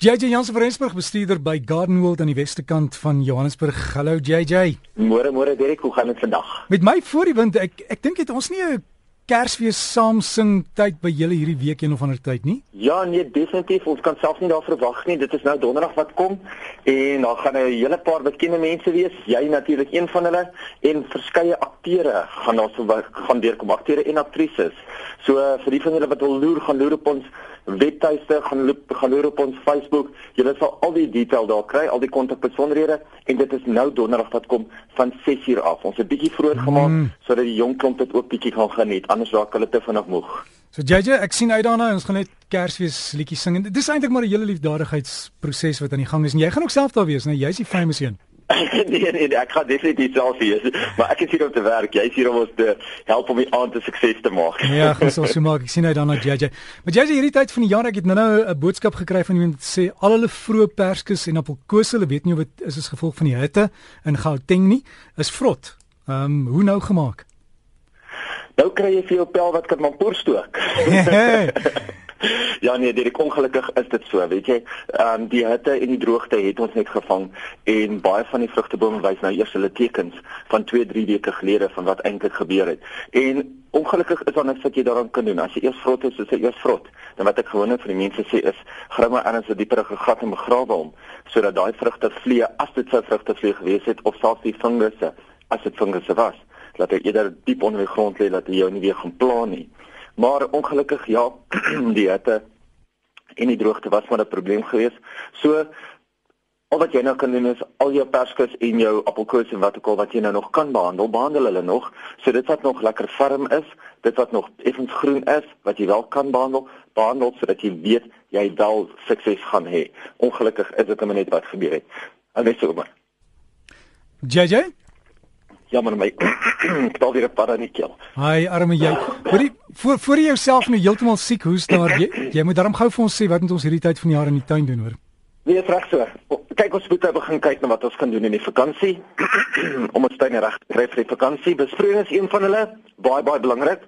JJ Jansen van Rensburg bestuurder by Garden World aan die weste kant van Johannesburg. Hallo JJ. Môre môre Derek, hoe gaan dit vandag? Met my voor die wind, ek ek dink dit ons nie 'n Kersfees saam sing tyd by julle hierdie week een of ander tyd nie? Ja, nee, definitief. Ons kan selfs nie daar verwag nie. Dit is nou donderdag wat kom en daar gaan 'n hele paar bekende mense wees. Jy natuurlik een van hulle en verskeie akteure gaan daar so gaan deurkom, akteure en aktrises. So vir die van julle wat wil loer, gaan loer op ons webtuiste gaan loop gaan loop op ons Facebook. Julle sal al die detail daar kry, al die kontakbesonderhede en dit is nou donderdag wat kom van 6uur af. Ons het bietjie vroeër gemaak mm. sodat die jong klomp dit ook bietjie kan geniet. Anders raak hulle te vinnig moeg. So JJ, ek sien uit daarna ons gaan net Kersfees liedjies sing. Dit is eintlik maar 'n hele liefdadigheidsproses wat aan die gang is en jy gaan ook self daar wees, né? Jy's die famous een. nee nee, ek gaan definitief self wees, maar ek is hier om te werk. Jy's hier om ons te help om die aand 'n sukses te maak. ja, ek sal so maak. Ek sien uit daarna JJ. Maar JJ hierdie tyd van die jaar, ek het nou-nou 'n boodskap gekry van iemand sê al hulle vroeë perskes en appelkose, hulle weet nie of dit is as gevolg van die hitte in Gauteng nie, is vrot. Ehm, um, hoe nou gemaak? Nou kry jy vir jou pel wat kan maar poer stook. Ja nee, dit ongelukkig is dit so, weet jy. Ehm um, die hitte en die droogte het ons net gevang en baie van die vrugtebome wys nou eers hulle tekens van 2, 3 weke gelede van wat eintlik gebeur het. En ongelukkig is niks wat jy daaraan kan doen. As jy eers vrot is, is jy eers vrot. Dan wat ek gewoonlik vir die mense sê is, grawe maar erns 'n dieper gat en begrawe hom sodat daai vrugte vlee as dit sou vrugte vlee gewees het of selfs die vingerse as dit vingerse was, dat hy eerder diep onder die grond lê dat hy jou nie weer gaan pla nie. Maar ongelukkig ja, die hitte en die droogte was maar 'n probleem geweest. So al wat jy nou kan doen is al jou perskes en jou appelkoos en wat ook al wat jy nou nog kan behandel, behandel hulle nog. So dit wat nog lekker ferm is, dit wat nog effens groen is, wat jy wel kan behandel, behandel sodat jy weet jy wel sukses gaan hê. Ongelukkig is dit net wat gebeur het. Alles so maar. JJ jammer my ktal weer 'n paranikel. Hi arme jy. Hoorie voor voor jy jouself nou heeltemal siek hoes daar jy, jy moet darm gou vir ons sê wat moet ons hierdie tyd van die jaar in die tuin doen hoor. Nee, reg so. Kyk ons moet nou begin kyk na wat ons kan doen in die vakansie om ons tuin reg te kry vir die vakansie. Besproeiing is een van hulle baie baie belangrik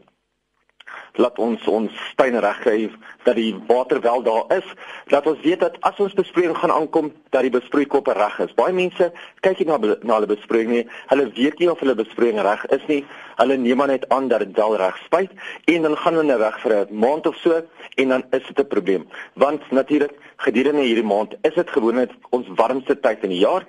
laat ons ons tuin regkry dat die water wel daar is dat ons weet dat as ons besproeiing gaan aankom dat die besproeikoppe reg is. Baie mense kyk nie na na hulle besproeiing nie. Hulle weet nie of hulle besproeiing reg is nie. Hulle neem maar net aan dat dit wel reg spuit en dan gaan hulle weg vir 'n maand of so en dan is dit 'n probleem. Want natuurlik gedurende hierdie maand is dit gewoonlik ons warmste tyd in die jaar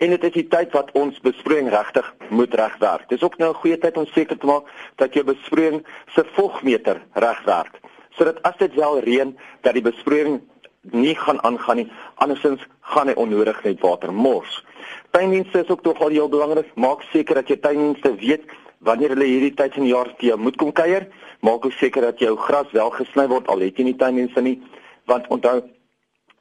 en dit is die tyd wat ons besproeiing regtig moet regwerk. Dis ook nou 'n goeie tyd om seker te maak dat jou besproeiing se vogmeter regwerk. Sodat as dit wel reën, dat die besproeiing nie gaan aangaan nie, andersins gaan hy onnodig net water mors. Tuindienste is ook tog al heel belangrik. Maak seker dat jou tuindienste weet wanneer hulle hierdie tyd van die jaar te moet kom kuier. Maak ook seker dat jou gras wel gesny word al het jy nie tuindienste nie, want onthou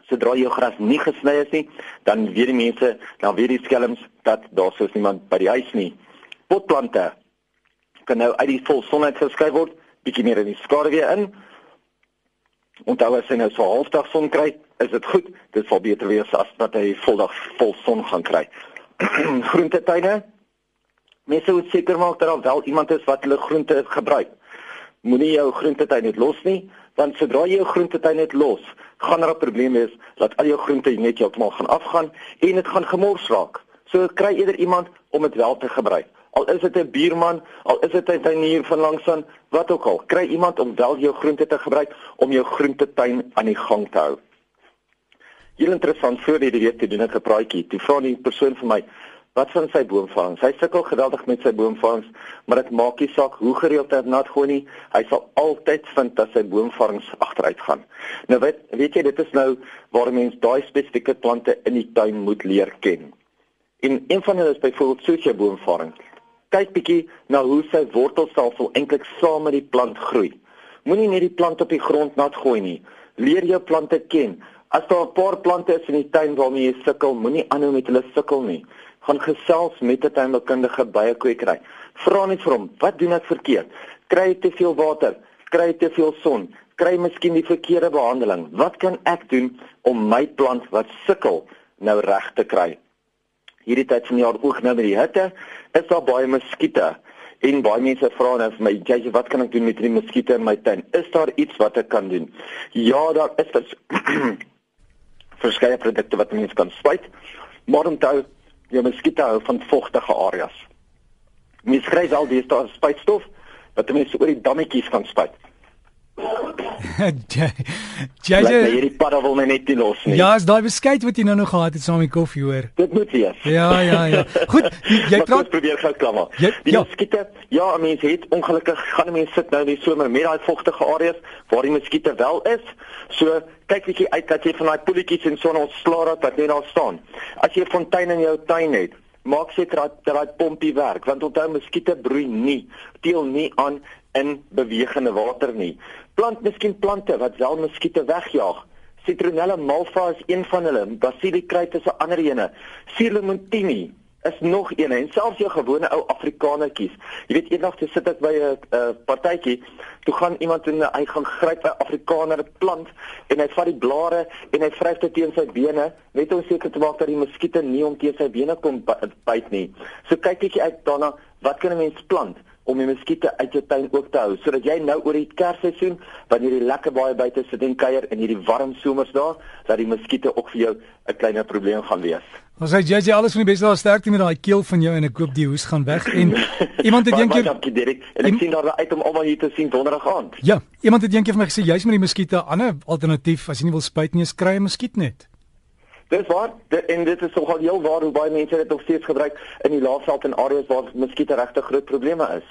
sodra jou gras nie gesny is nie, dan weet die mense, dan weet die skelms dat daar sou niemand by die huis nie. Potplante kan nou uit die volsonheid geskryf word, bietjie meer in die skaduwee in. Onthou as jy nou so halfdag son kry, is dit goed. Dit sal beter wees as wat jy voldag vol son gaan kry. Groentetuine. Mense moet seker maak dat daar wel iemand is wat hulle groente gebruik. Moenie jou groentetuin net los nie, want sodra jy jou groentetuin net los, gaan daar 'n probleem wees dat al jou groente net heeltemal gaan afgaan en dit gaan gemors raak. So kry eerder iemand om dit wel te gebruik. Al is dit 'n buurman, al is dit 'n tuinier van langsaan, wat ook al, kry iemand om wel jou groente te gebruik om jou groentetuin aan die gang te hou. Heel interessant voor hierdie week te doen 'n gepraatjie. Toe vra die persoon vir my, Wat van sy boomvangs? Hy sukkel geweldig met sy boomvangs, maar dit maak nie saak hoe gereeld hy nat gooi nie, hy sal altyd vind dat sy boomvangs agteruit gaan. Nou weet weet jy dit is nou waar mens daai spesifieke plante in die tuin moet leer ken. En een van hulle is byvoorbeeld soos jou boomvang. Kyk bietjie na hoe sy wortelstelsel eintlik saam met die plant groei. Moenie net die plant op die grond nat gooi nie. Leer jou plante ken. As daar 'n paar plante is in die tuin waarmee jy sukkel, moenie aanhou met hulle sukkel nie gaan gesels met 'n tuinboukundige by 'n kwekery. Vra net vir hom, wat doen ek verkeerd? Kry ek te veel water? Kry ek te veel son? Kry miskien die verkeerde behandeling? Wat kan ek doen om my plant wat sukkel nou reg te kry? Hierdie tyd van die jaar ook nou met die hitte, is daar baie muskiete. En baie mense vra nou vir my, "Jy, wat kan ek doen met die muskiete in my tuin? Is daar iets wat ek kan doen?" Ja, daar is verskeie produkte wat mense kan spuit. Maar onthou, jy muskiete hou van vogtige areas. Mens kry al die spuitstof wat mense oor die dammetjies kan spuit. Ja, ja. Hierdie padda wil my net nie los nie. Ja, is daai beskuit wat jy nou nog gehad het saam met koffie hoor. Dit moet wees. Ja, ja, ja. Goed, jy praat probeer gou klammer. Jy, die ja. muskiete, ja, mense het ongelukkig gaan mense sit nou in die somer met daai vogtige areas waar die muskiete wel is. So kyk bietjie uit dat jy van daai poeltjies en son ontslaa raak wat net daar staan. As jy 'n fontein in jou tuin het, maak seker dat daai pompie werk want onthou muskiete broei nie, teel nie aan in bewegende water nie. Plant miskien plante wat wel muskiete wegjaag. Citronella malva is een van hulle, Basilicum is 'n ander ene. Silemontini is nog een en selfs jou gewone ou Afrikanertjies. Jy weet eendag toe sit ek by 'n uh, partytjie, toe gaan iemand in hy gaan gryp 'n Afrikaner plant en hy vat die blare en hy vryf dit teen sy bene net om seker te maak dat die muskiete nie om teen sy bene kom byt nie. So kyk ek uit daarna, wat kan 'n mens plant? Om die muskiete uit jou tuin ook te hou sodat jy nou oor die Kersseisoen wanneer jy lekker baie buite sit en kuier in hierdie warm somers daar dat die muskiete ook vir jou 'n kleiner probleem gaan wees. Ons sê JJ alles van die beste daar sterkte met daai keel van jou en ek koop die hoes gaan weg en iemand het eendag dankie Derek en ek sien daar uit om almal hier te sien donderdag aand. Ja, iemand het eendag vir my gesê jy's met die muskiete ander alternatief as jy nie wil spuit nie, is kry 'n muskietnet. Dis waar dit, en dit is nogal heel waar hoe baie mense dit nog steeds gebruik in die laafveld en areas waar muskiete regtig groot probleme is.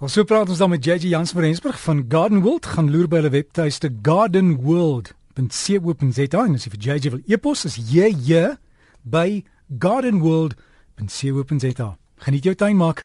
Ons so praat ons dan met JJ Jans van Rensburg van Garden World gaan loer by hulle webtuiste gardenworld.co.za en as jy vir JJ wil e-pos is jy by gardenworld.co.za. Geniet jou tuin maak.